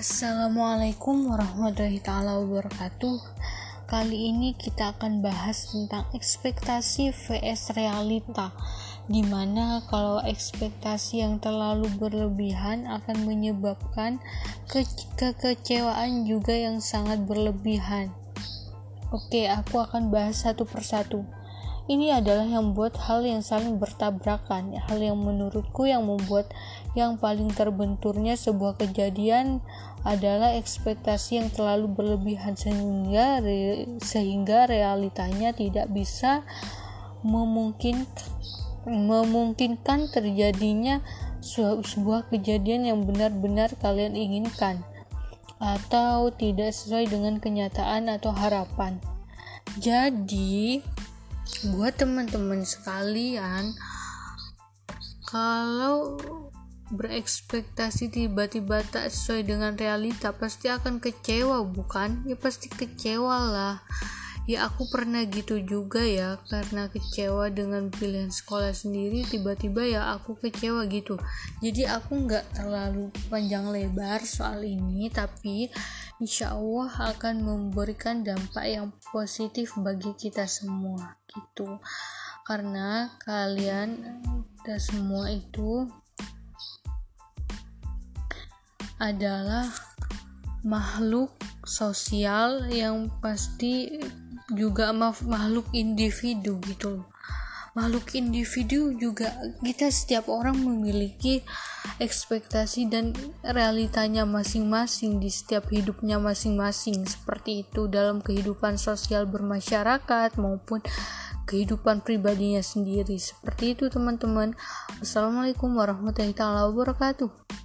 Assalamualaikum warahmatullahi taala wabarakatuh. Kali ini kita akan bahas tentang ekspektasi vs realita. Di mana kalau ekspektasi yang terlalu berlebihan akan menyebabkan ke kekecewaan juga yang sangat berlebihan. Oke, aku akan bahas satu persatu. Ini adalah yang membuat hal yang saling bertabrakan, hal yang menurutku yang membuat yang paling terbenturnya sebuah kejadian adalah ekspektasi yang terlalu berlebihan sehingga re, sehingga realitanya tidak bisa memungkinkan memungkinkan terjadinya sebuah kejadian yang benar-benar kalian inginkan atau tidak sesuai dengan kenyataan atau harapan. Jadi, buat teman-teman sekalian kalau berekspektasi tiba-tiba tak sesuai dengan realita pasti akan kecewa bukan? Ya pasti kecewa lah. Ya aku pernah gitu juga ya karena kecewa dengan pilihan sekolah sendiri tiba-tiba ya aku kecewa gitu. Jadi aku nggak terlalu panjang lebar soal ini tapi insya Allah akan memberikan dampak yang positif bagi kita semua gitu. Karena kalian dan semua itu adalah makhluk sosial yang pasti juga makhluk individu gitu makhluk individu juga. Kita setiap orang memiliki ekspektasi dan realitanya masing-masing di setiap hidupnya masing-masing. Seperti itu dalam kehidupan sosial bermasyarakat maupun kehidupan pribadinya sendiri. Seperti itu teman-teman. Assalamualaikum warahmatullahi wabarakatuh